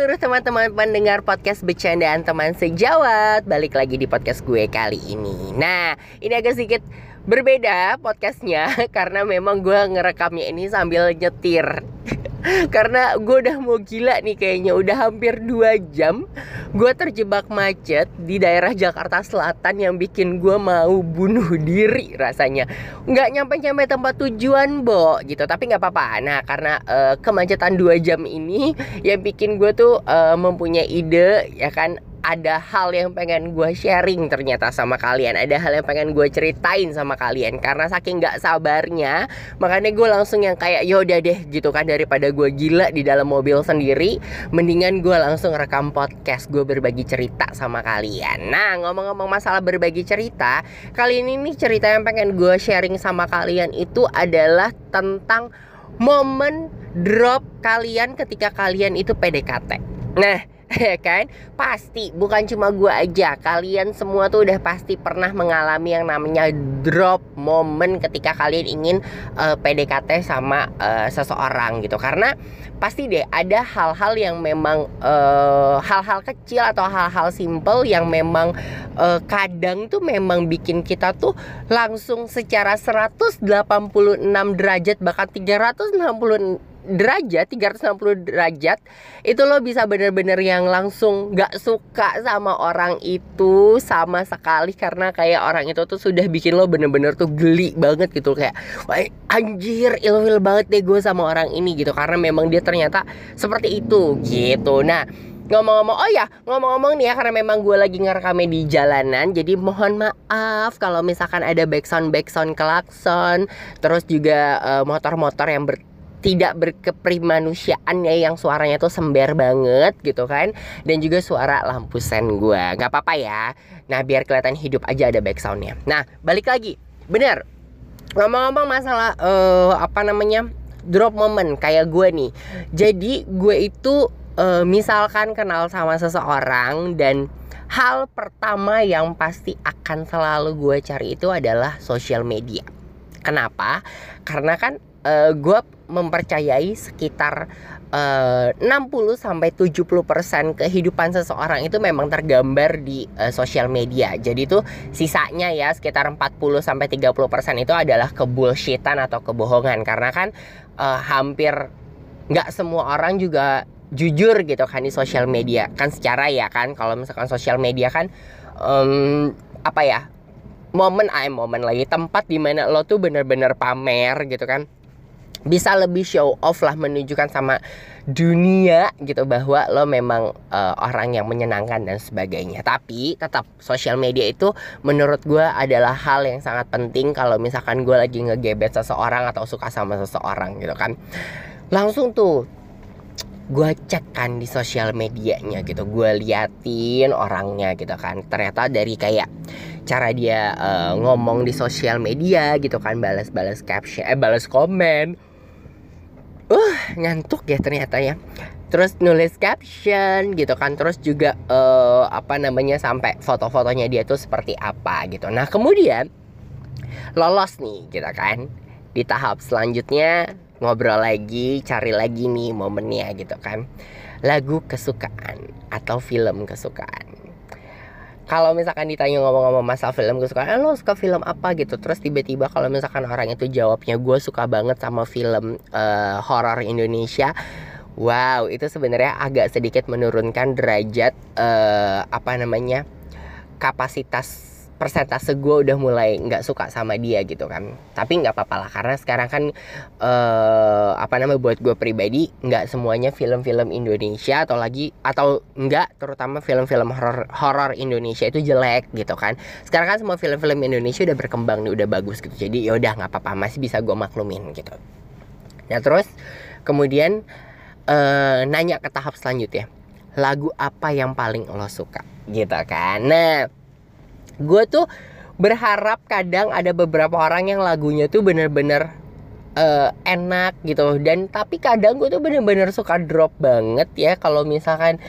seluruh teman-teman pendengar podcast bercandaan teman sejawat. Balik lagi di podcast gue kali ini. Nah ini agak sedikit berbeda podcastnya Karena memang gue ngerekamnya ini sambil nyetir Karena gue udah mau gila nih kayaknya Udah hampir 2 jam Gue terjebak macet di daerah Jakarta Selatan Yang bikin gue mau bunuh diri rasanya. Nggak nyampe-nyampe tempat tujuan Bo gitu. Tapi nggak apa-apa. Nah karena uh, kemacetan 2 jam ini Yang bikin gue tuh uh, mempunyai ide Ya kan ada hal yang pengen gue sharing ternyata sama kalian. Ada hal yang pengen gue ceritain sama kalian. Karena saking nggak sabarnya makanya gue langsung yang kayak yaudah deh gitu kan daripada gue gila di dalam mobil sendiri mendingan gue langsung rekam podcast gue berbagi cerita sama kalian. Nah ngomong-ngomong masalah berbagi cerita kali ini nih cerita yang pengen gue sharing sama kalian itu adalah tentang momen drop kalian ketika kalian itu PDKT nah ya kan? Pasti bukan cuma gue aja, kalian semua tuh udah pasti pernah mengalami yang namanya drop moment ketika kalian ingin uh, eh, PDKT sama uh, seseorang gitu. Karena pasti deh ada hal-hal yang memang eh, hal-hal kecil atau hal-hal simple yang memang uh, kadang tuh memang bikin kita tuh langsung secara 186 derajat bahkan 360 derajat 360 derajat itu lo bisa bener-bener yang langsung gak suka sama orang itu sama sekali. Karena kayak orang itu tuh sudah bikin lo bener-bener tuh geli banget gitu. Kayak Wah, anjir ilfil banget deh gue sama orang ini gitu. Karena memang dia ternyata seperti itu gitu. Nah Ngomong-ngomong, oh ya ngomong-ngomong nih ya karena memang gue lagi ngerekamnya di jalanan Jadi mohon maaf kalau misalkan ada backsound backsound klakson Terus juga uh, motor-motor yang ber tidak berkeprimanusiaan ya yang suaranya tuh sember banget gitu kan. Dan juga suara lampu sen gue nggak apa-apa ya. Nah biar kelihatan hidup aja ada backsoundnya nah balik lagi. Bener. Ngomong-ngomong masalah uh, apa namanya drop moment kayak gue nih. Jadi gue itu uh, misalkan kenal sama seseorang dan hal pertama yang pasti akan selalu gue cari itu adalah sosial media. Kenapa? Karena kan uh, gue mempercayai sekitar uh, 60 sampai 70% kehidupan seseorang itu memang tergambar di uh, sosial media. Jadi itu sisanya ya sekitar 40 sampai 30% itu adalah kebullshitan atau kebohongan. Karena kan uh, hampir nggak semua orang juga jujur gitu kan di sosial media. Kan secara ya kan kalau misalkan sosial media kan um, apa ya momen ay momen lagi tempat di mana lo tuh bener-bener pamer gitu kan bisa lebih show off lah menunjukkan sama dunia gitu bahwa lo memang uh, orang yang menyenangkan dan sebagainya. Tapi tetap sosial media itu menurut gue adalah hal yang sangat penting kalau misalkan gue lagi ngegebet seseorang atau suka sama seseorang gitu kan. Langsung tuh gue cek kan di sosial medianya gitu gue liatin orangnya gitu kan. Ternyata dari kayak cara dia uh, ngomong di sosial media gitu kan balas-balas caption eh balas komen uh ngantuk ya ternyata ya. Terus nulis caption gitu kan terus juga uh, apa namanya sampai foto-fotonya dia tuh seperti apa gitu. Nah kemudian lolos nih gitu kan di tahap selanjutnya ngobrol lagi cari lagi nih momennya gitu kan. Lagu kesukaan atau film kesukaan kalau misalkan ditanya ngomong-ngomong masalah film gue suka eh, lo suka film apa? Gitu. Terus tiba-tiba kalau misalkan orang itu jawabnya gue suka banget sama film uh, horor Indonesia. Wow itu sebenarnya agak sedikit menurunkan derajat uh, apa namanya kapasitas persentase gue udah mulai nggak suka sama dia gitu kan. Tapi nggak apa-apa lah karena sekarang kan uh, apa namanya buat gue pribadi nggak semuanya film-film Indonesia atau lagi atau nggak terutama film-film horor horor Indonesia itu jelek gitu kan. Sekarang kan semua film-film Indonesia udah berkembang nih udah bagus gitu. Jadi ya udah nggak apa-apa masih bisa gue maklumin gitu. Nah terus kemudian uh, nanya ke tahap selanjutnya lagu apa yang paling lo suka gitu kan? Nah gue tuh berharap kadang ada beberapa orang yang lagunya tuh bener-bener uh, enak gitu. Dan tapi kadang gue tuh bener-bener suka drop banget ya kalau misalkan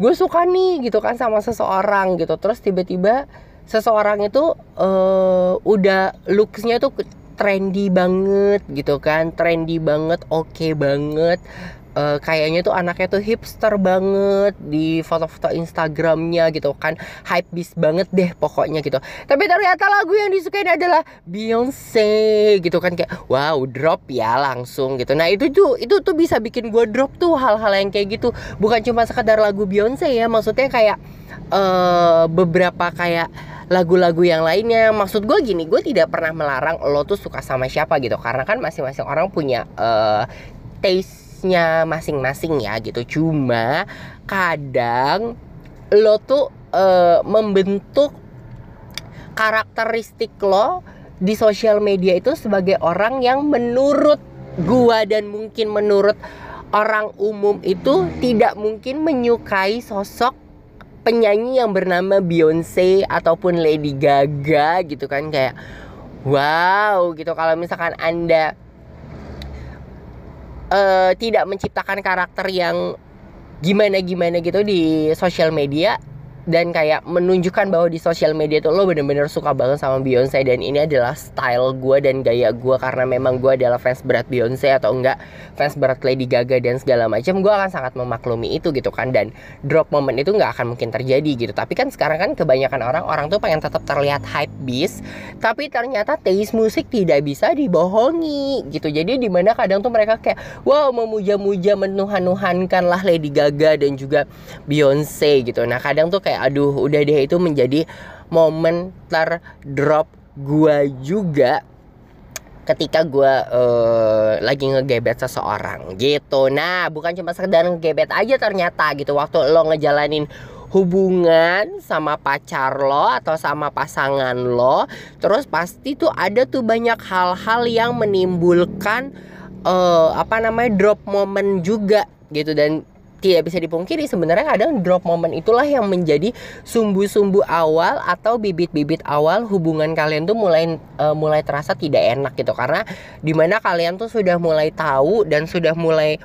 gue suka nih gitu kan sama seseorang gitu. Terus tiba-tiba seseorang itu uh, udah looksnya tuh trendy banget gitu kan trendy banget oke okay banget uh, kayaknya tuh anaknya tuh hipster banget di foto-foto Instagramnya gitu kan. Hype bis banget deh pokoknya gitu. Tapi ternyata lagu yang disukain adalah Beyonce gitu kan. Kayak wow drop ya langsung gitu. Nah itu tuh itu tuh bisa bikin gue drop tuh hal-hal yang kayak gitu. Bukan cuma sekadar lagu Beyonce ya maksudnya kayak uh, beberapa kayak lagu-lagu yang lainnya. Maksud gue gini gue tidak pernah melarang lo tuh suka sama siapa gitu. Karena kan masing-masing orang punya uh, taste-nya masing-masing ya gitu. Cuma kadang lo tuh uh, membentuk karakteristik lo di sosial media itu sebagai orang yang menurut gua dan mungkin menurut orang umum itu tidak mungkin menyukai sosok penyanyi yang bernama Beyonce ataupun Lady Gaga gitu kan. Kayak wow gitu. Kalau misalkan anda uh, tidak menciptakan karakter yang gimana gimana gitu di sosial media dan kayak menunjukkan bahwa di sosial media tuh lo bener-bener suka banget sama Beyonce. Dan ini adalah style gue dan gaya gue karena memang gue adalah fans berat Beyonce atau enggak fans berat Lady Gaga dan segala macam gue akan sangat memaklumi itu gitu kan. Dan drop moment itu nggak akan mungkin terjadi gitu. Tapi kan sekarang kan kebanyakan orang orang tuh pengen tetap terlihat hype beast. Tapi ternyata taste musik tidak bisa dibohongi gitu. Jadi di mana kadang tuh mereka kayak wow memuja-muja menuhan-nuhankan lah Lady Gaga dan juga Beyonce gitu. Nah kadang tuh kayak aduh udah deh itu menjadi momen terdrop gua juga ketika gue uh, lagi ngegebet seseorang gitu. Nah bukan cuma sekedar ngegebet aja ternyata gitu. Waktu lo ngejalanin hubungan sama pacar lo atau sama pasangan lo terus pasti tuh ada tuh banyak hal-hal yang menimbulkan uh, apa namanya drop moment juga gitu. Dan tidak bisa dipungkiri sebenarnya kadang drop moment itulah yang menjadi sumbu-sumbu awal atau bibit-bibit awal hubungan kalian tuh mulai uh, mulai terasa tidak enak gitu. Karena di mana kalian tuh sudah mulai tahu dan sudah mulai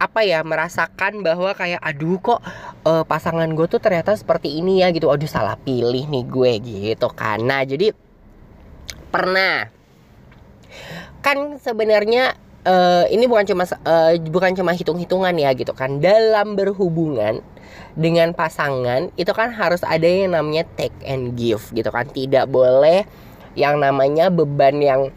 apa ya merasakan bahwa kayak aduh kok uh, pasangan gue tuh ternyata seperti ini ya gitu. Aduh salah pilih nih gue gitu karena jadi pernah kan sebenarnya uh, ini bukan cuma uh, bukan cuma hitung-hitungan ya gitu kan. Dalam berhubungan dengan pasangan itu kan harus ada yang namanya take and give gitu kan. Tidak boleh yang namanya beban yang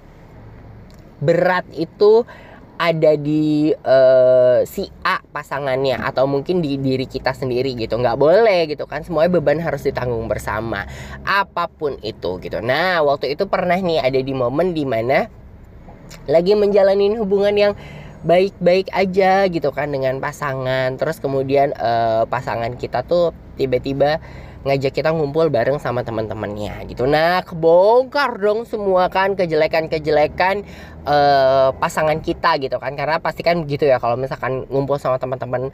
berat itu ada di uh, si A pasangannya atau mungkin di diri kita sendiri gitu. Nggak boleh gitu kan. Semuanya beban harus ditanggung bersama. Apa pun itu gitu. Nah waktu itu pernah nih ada di momen di mana lagi menjalani hubungan yang baik-baik aja gitu kan dengan pasangan. Terus kemudian uh, pasangan kita tuh tiba-tiba ngajak kita ngumpul bareng sama teman-temannya gitu. Nah kebongkar dong semua kan kejelekan-kejelekan uh, pasangan kita gitu kan. Karena pasti kan gitu ya kalau misalkan ngumpul sama teman-teman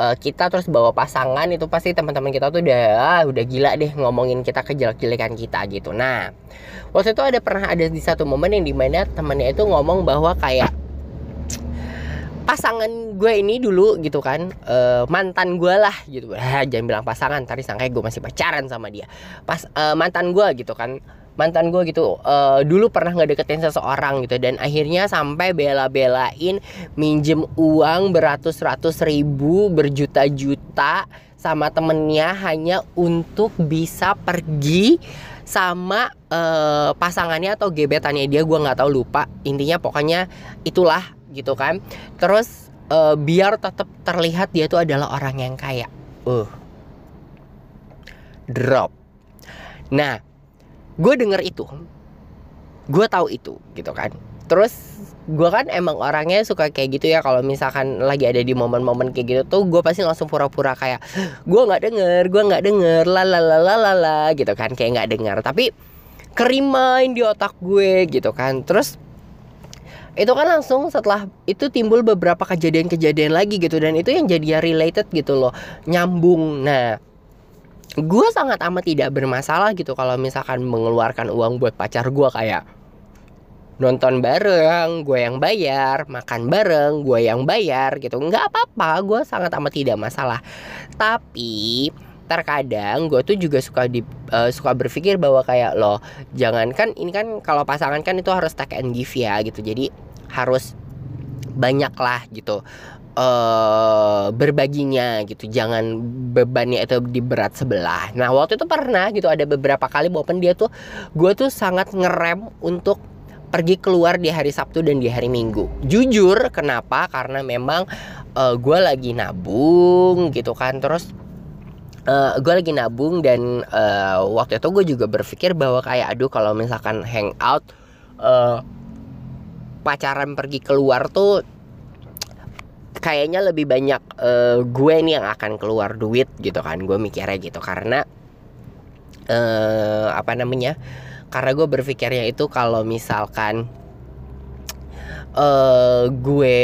uh, kita terus bawa pasangan itu pasti teman-teman kita tuh udah ah, udah gila deh ngomongin kita kejelek-jelekan kita gitu. Nah waktu itu ada pernah ada di satu momen yang di mana temannya itu ngomong bahwa kayak pasangan gue ini dulu gitu kan uh, mantan gue lah gitu. Ah, jangan bilang pasangan tadi sangka gue masih pacaran sama dia. Pas uh, mantan gue gitu kan mantan gue gitu uh, dulu pernah ngedeketin seseorang gitu dan akhirnya sampai bela-belain minjem uang beratus-ratus ribu berjuta-juta sama temennya hanya untuk bisa pergi sama uh, pasangannya atau gebetannya dia gue nggak tahu lupa. Intinya pokoknya itulah gitu kan. Terus uh, biar tetap terlihat dia tuh adalah orang yang kaya. Uh. Drop. Nah gue denger itu. Gue tahu itu gitu kan. Terus gue kan emang orangnya suka kayak gitu ya. Kalau misalkan lagi ada di momen-momen kayak gitu tuh gue pasti langsung pura-pura kayak gue nggak denger gue nggak denger la gitu kan. Kayak nggak denger. Tapi kerimain di otak gue gitu kan. Terus itu kan langsung setelah itu timbul beberapa kejadian-kejadian lagi gitu dan itu yang jadi related gitu loh nyambung. Nah gue sangat amat tidak bermasalah gitu kalau misalkan mengeluarkan uang buat pacar gue kayak nonton bareng gue yang bayar makan bareng gue yang bayar gitu. Nggak apa-apa gue sangat amat tidak masalah. Tapi terkadang gue tuh juga suka di uh, suka berpikir bahwa kayak loh jangankan ini kan kalau pasangan kan itu harus take and give ya gitu. Jadi harus banyak lah gitu uh, berbaginya gitu. Jangan bebannya itu di berat sebelah. Nah waktu itu pernah gitu ada beberapa kali walaupun dia tuh gue tuh sangat ngerem untuk pergi keluar di hari Sabtu dan di hari Minggu. Jujur kenapa? Karena memang uh, gue lagi nabung gitu kan. Terus uh, gue lagi nabung dan uh, waktu itu gue juga berpikir bahwa kayak aduh kalau misalkan hangout uh, pacaran pergi keluar tuh kayaknya lebih banyak uh, gue nih yang akan keluar duit gitu kan. Gue mikirnya gitu karena uh, apa namanya karena gue berpikirnya itu kalau misalkan uh, gue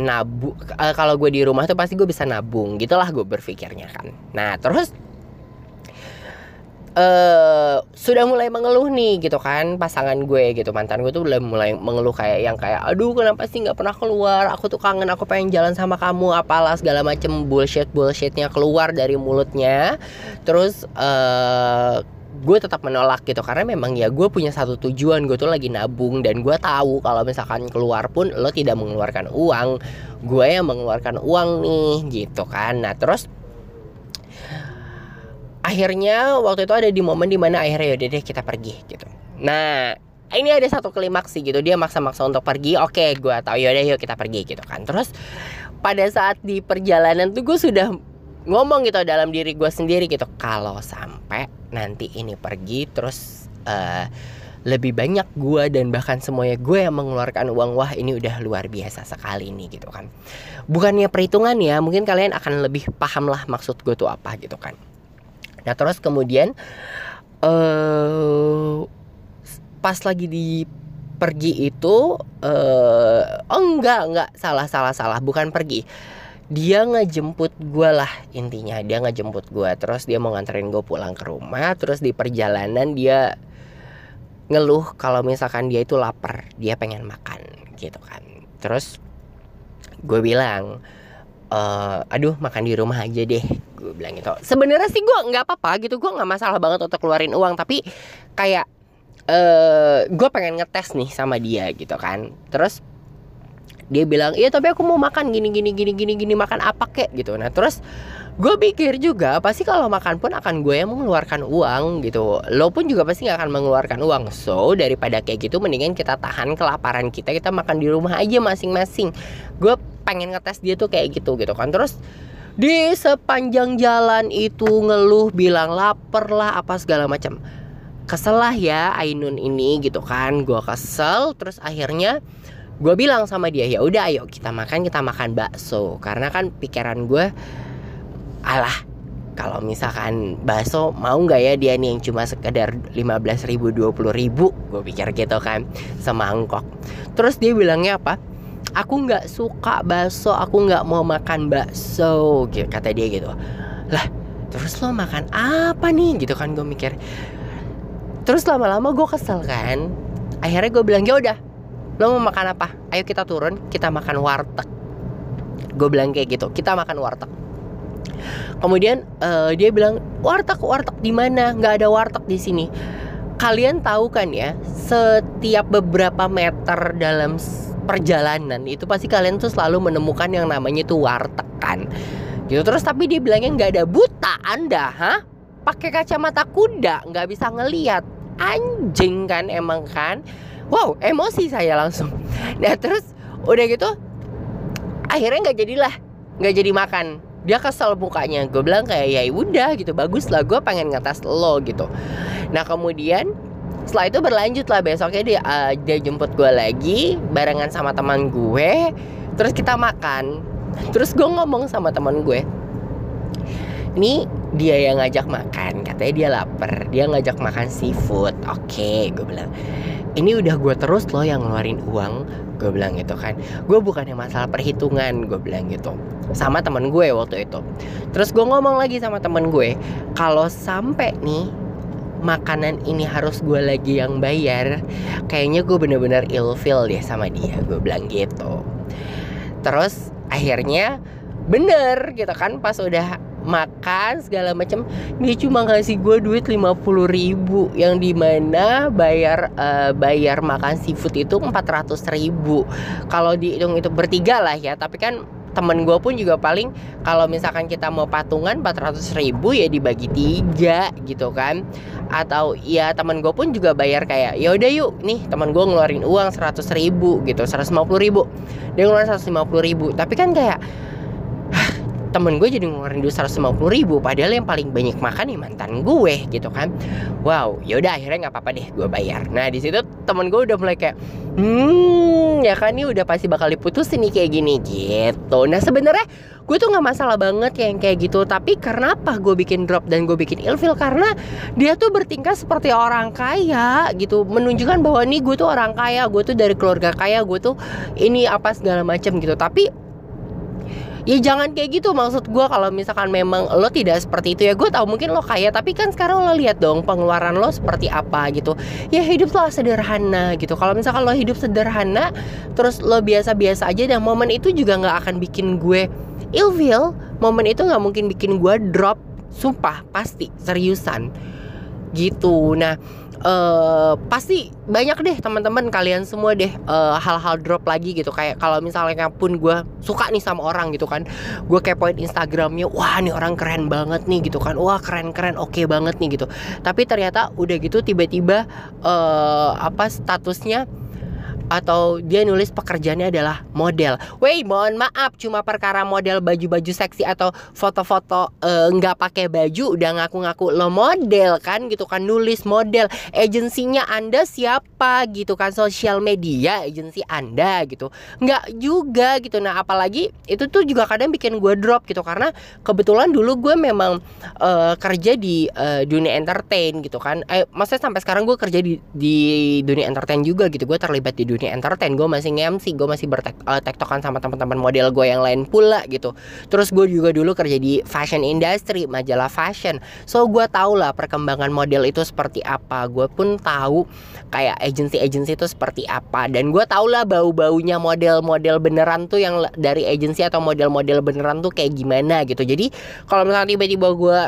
nabung uh, kalau gue di rumah tuh pasti gue bisa nabung. Gitulah gue berpikirnya kan. Nah terus uh, sudah mulai mengeluh nih gitu kan pasangan gue gitu mantan gue tuh udah mulai mengeluh kayak yang kayak aduh kenapa sih nggak pernah keluar? Aku tuh kangen aku pengen jalan sama kamu apalah segala macem bullshit bullshitnya keluar dari mulutnya. Terus uh, gue tetap menolak gitu karena memang ya gue punya satu tujuan gue tuh lagi nabung dan gue tahu kalau misalkan keluar pun lo tidak mengeluarkan uang gue yang mengeluarkan uang nih gitu kan. Nah terus akhirnya waktu itu ada di momen di mana akhirnya yaudah deh kita pergi gitu. Nah ini ada satu klimaks sih gitu dia maksa-maksa untuk pergi oke gue tahu yaudah yuk kita pergi gitu kan. Terus pada saat di perjalanan tuh gue sudah ngomong gitu dalam diri gue sendiri gitu kalau sampai nanti ini pergi terus uh, lebih banyak gue dan bahkan semuanya gue yang mengeluarkan uang. Wah ini udah luar biasa sekali nih gitu kan. Bukannya perhitungan ya mungkin kalian akan lebih paham lah maksud gue tuh apa gitu kan. Nah terus kemudian uh, pas lagi di pergi itu uh, oh enggak enggak salah salah salah bukan pergi dia ngejemput gue lah intinya dia ngejemput gue terus dia mau nganterin gue pulang ke rumah terus di perjalanan dia ngeluh kalau misalkan dia itu lapar dia pengen makan gitu kan. Terus gue bilang uh, aduh makan di rumah aja deh gue bilang gitu. Sebenarnya sih gue nggak apa-apa gitu gue nggak masalah banget untuk keluarin uang tapi kayak uh, gue pengen ngetes nih sama dia gitu kan. Terus dia bilang iya tapi aku mau makan gini gini gini gini gini makan apa kek? Gitu. Nah terus gue pikir juga pasti kalau makan pun akan gue yang mengeluarkan uang gitu. Lo pun juga pasti gak akan mengeluarkan uang. So daripada kayak gitu mendingan kita tahan kelaparan kita kita makan di rumah aja masing-masing. Gue pengen ngetes dia tuh kayak gitu gitu kan. Terus di sepanjang jalan itu ngeluh bilang lapar lah apa segala macam. Kesel lah ya Ainun ini gitu kan. Gue kesel terus akhirnya gue bilang sama dia ya udah ayo kita makan kita makan bakso. Karena kan pikiran gue alah kalau misalkan bakso mau nggak ya dia nih yang cuma sekedar 15 ribu 20 ribu? Gue pikir gitu kan semangkok terus dia bilangnya apa? Aku nggak suka bakso aku nggak mau makan bakso gitu, kata dia gitu. Lah terus lo makan apa nih? Gitu kan gue mikir. Terus lama-lama gue kesel kan. Akhirnya gue bilang ya udah lo mau makan apa ayo kita turun kita makan warteg gue bilang kayak gitu kita makan warteg Kemudian uh, dia bilang warteg warteg di mana? Nggak ada warteg di sini. Kalian tahu kan ya, setiap beberapa meter dalam perjalanan itu pasti kalian tuh selalu menemukan yang namanya tuh warteg kan. Gitu terus tapi dia bilangnya nggak ada buta Anda, hah? Pakai kacamata kuda nggak bisa ngelihat. Anjing kan emang kan. Wow, emosi saya langsung. Nah terus udah gitu akhirnya nggak jadilah nggak jadi makan. Dia kesel mukanya. Gue bilang kayak ya udah gitu. Bagus lah gue pengen ngetes lo gitu. Nah kemudian setelah itu berlanjut lah. Besoknya dia uh, dia jemput gue lagi barengan sama teman gue. Terus kita makan. Terus gue ngomong sama teman gue ini dia yang ngajak makan. Katanya dia lapar. Dia ngajak makan seafood. Oke okay, gue bilang ini udah gue terus loh yang ngeluarin uang. Gue bilang gitu kan. Gue bukannya masalah perhitungan gue bilang gitu. Sama temen gue waktu itu. Terus gue ngomong lagi sama temen gue kalau sampai nih makanan ini harus gue lagi yang bayar kayaknya gue bener-bener ilfil deh sama dia gue bilang gitu. Terus akhirnya bener gitu kan pas udah makan segala macam dia cuma ngasih gue duit 50 ribu yang di mana bayar uh, bayar makan seafood itu 400 ribu. Kalau dihitung itu bertiga lah ya tapi kan temen gue pun juga paling kalau misalkan kita mau patungan 400 ribu ya dibagi tiga gitu kan. Atau ya temen gue pun juga bayar kayak ya udah yuk nih temen gue ngeluarin uang 100 ribu gitu 150 ribu. Dia ngeluarin 150 ribu. Tapi kan kayak temen gue jadi ngeluarin duit 150 ribu padahal yang paling banyak makan nih mantan gue gitu kan. Wow yaudah akhirnya nggak apa-apa deh gue bayar. Nah di situ temen gue udah mulai kayak hmm ya kan ini udah pasti bakal diputusin nih kayak gini gitu. Nah sebenarnya gue tuh nggak masalah banget yang kayak gitu tapi karena apa gue bikin drop dan gue bikin ilfil? Karena dia tuh bertingkah seperti orang kaya gitu. Menunjukkan bahwa nih gue tuh orang kaya gue tuh dari keluarga kaya gue tuh ini apa segala macam gitu. Tapi ya jangan kayak gitu. Maksud gue kalau misalkan memang lo tidak seperti itu ya gue tahu mungkin lo kaya tapi kan sekarang lo lihat dong pengeluaran lo seperti apa gitu. Ya hidup lo sederhana gitu. Kalau misalkan lo hidup sederhana terus lo biasa-biasa aja dan momen itu juga nggak akan bikin gue ilfeel momen itu nggak mungkin bikin gue drop. Sumpah pasti seriusan. Gitu. Nah uh, pasti banyak deh teman-teman kalian semua deh hal hal-hal drop lagi gitu. Kayak kalau misalnya pun gue suka nih sama orang gitu kan. Gue kepoin Instagramnya wah nih orang keren banget nih gitu kan. Wah keren keren oke okay banget nih gitu. Tapi ternyata udah gitu tiba-tiba uh, apa statusnya atau dia nulis pekerjaannya adalah model. Wey, mohon maaf, cuma perkara model baju-baju seksi atau foto-foto eh, nggak uh, pakai baju udah ngaku-ngaku lo model kan gitu kan nulis model. Agensinya Anda siapa gitu kan sosial media agensi Anda gitu. Nggak juga gitu. Nah, apalagi itu tuh juga kadang bikin gue drop gitu karena kebetulan dulu gue memang uh, kerja di uh, dunia entertain gitu kan. Eh, maksudnya sampai sekarang gue kerja di di dunia entertain juga gitu. Gue terlibat di dunia entertain. Gue masih nge-MC gue masih bertektokan uh, sama teman-teman model gue yang lain pula gitu. Terus gue juga dulu kerja di fashion industry majalah fashion. So gue tau lah perkembangan model itu seperti apa. Gue pun tahu kayak agensi-agensi itu seperti apa. Dan gue tau lah bau-baunya model-model beneran tuh yang dari agensi atau model-model beneran tuh kayak gimana gitu. Jadi kalau misalnya tiba-tiba gue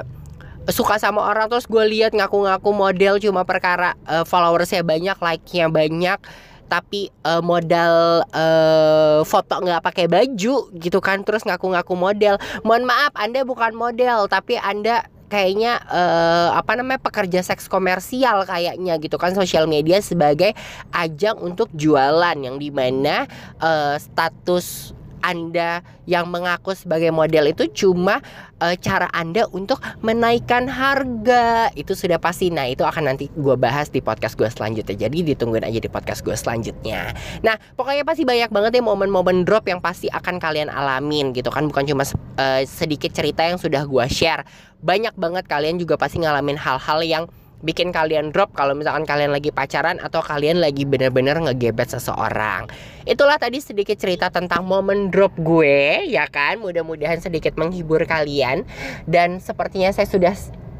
suka sama orang terus gue lihat ngaku-ngaku model cuma perkara uh, followersnya banyak like-nya banyak tapi uh, modal uh, foto nggak pakai baju gitu kan terus ngaku-ngaku model. Mohon maaf anda bukan model tapi anda kayaknya uh, apa namanya pekerja seks komersial kayaknya gitu kan. Sosial media sebagai ajang untuk jualan yang di mana uh, status anda yang mengaku sebagai model itu cuma uh, cara Anda untuk menaikkan harga. Itu sudah pasti. Nah, itu akan nanti gue bahas di podcast gue selanjutnya. Jadi ditungguin aja di podcast gue selanjutnya. Nah, pokoknya pasti banyak banget ya momen-momen drop yang pasti akan kalian alamin gitu kan. Bukan cuma uh, sedikit cerita yang sudah gue share. Banyak banget kalian juga pasti ngalamin hal-hal yang bikin kalian drop kalau misalkan kalian lagi pacaran atau kalian lagi bener-bener ngegebet seseorang. Itulah tadi sedikit cerita tentang momen drop gue, ya kan? Mudah-mudahan sedikit menghibur kalian dan sepertinya saya sudah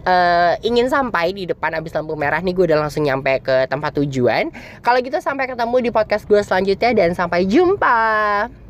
uh, ingin sampai di depan abis lampu merah nih gue udah langsung nyampe ke tempat tujuan. Kalau gitu sampai ketemu di podcast gue selanjutnya dan sampai jumpa.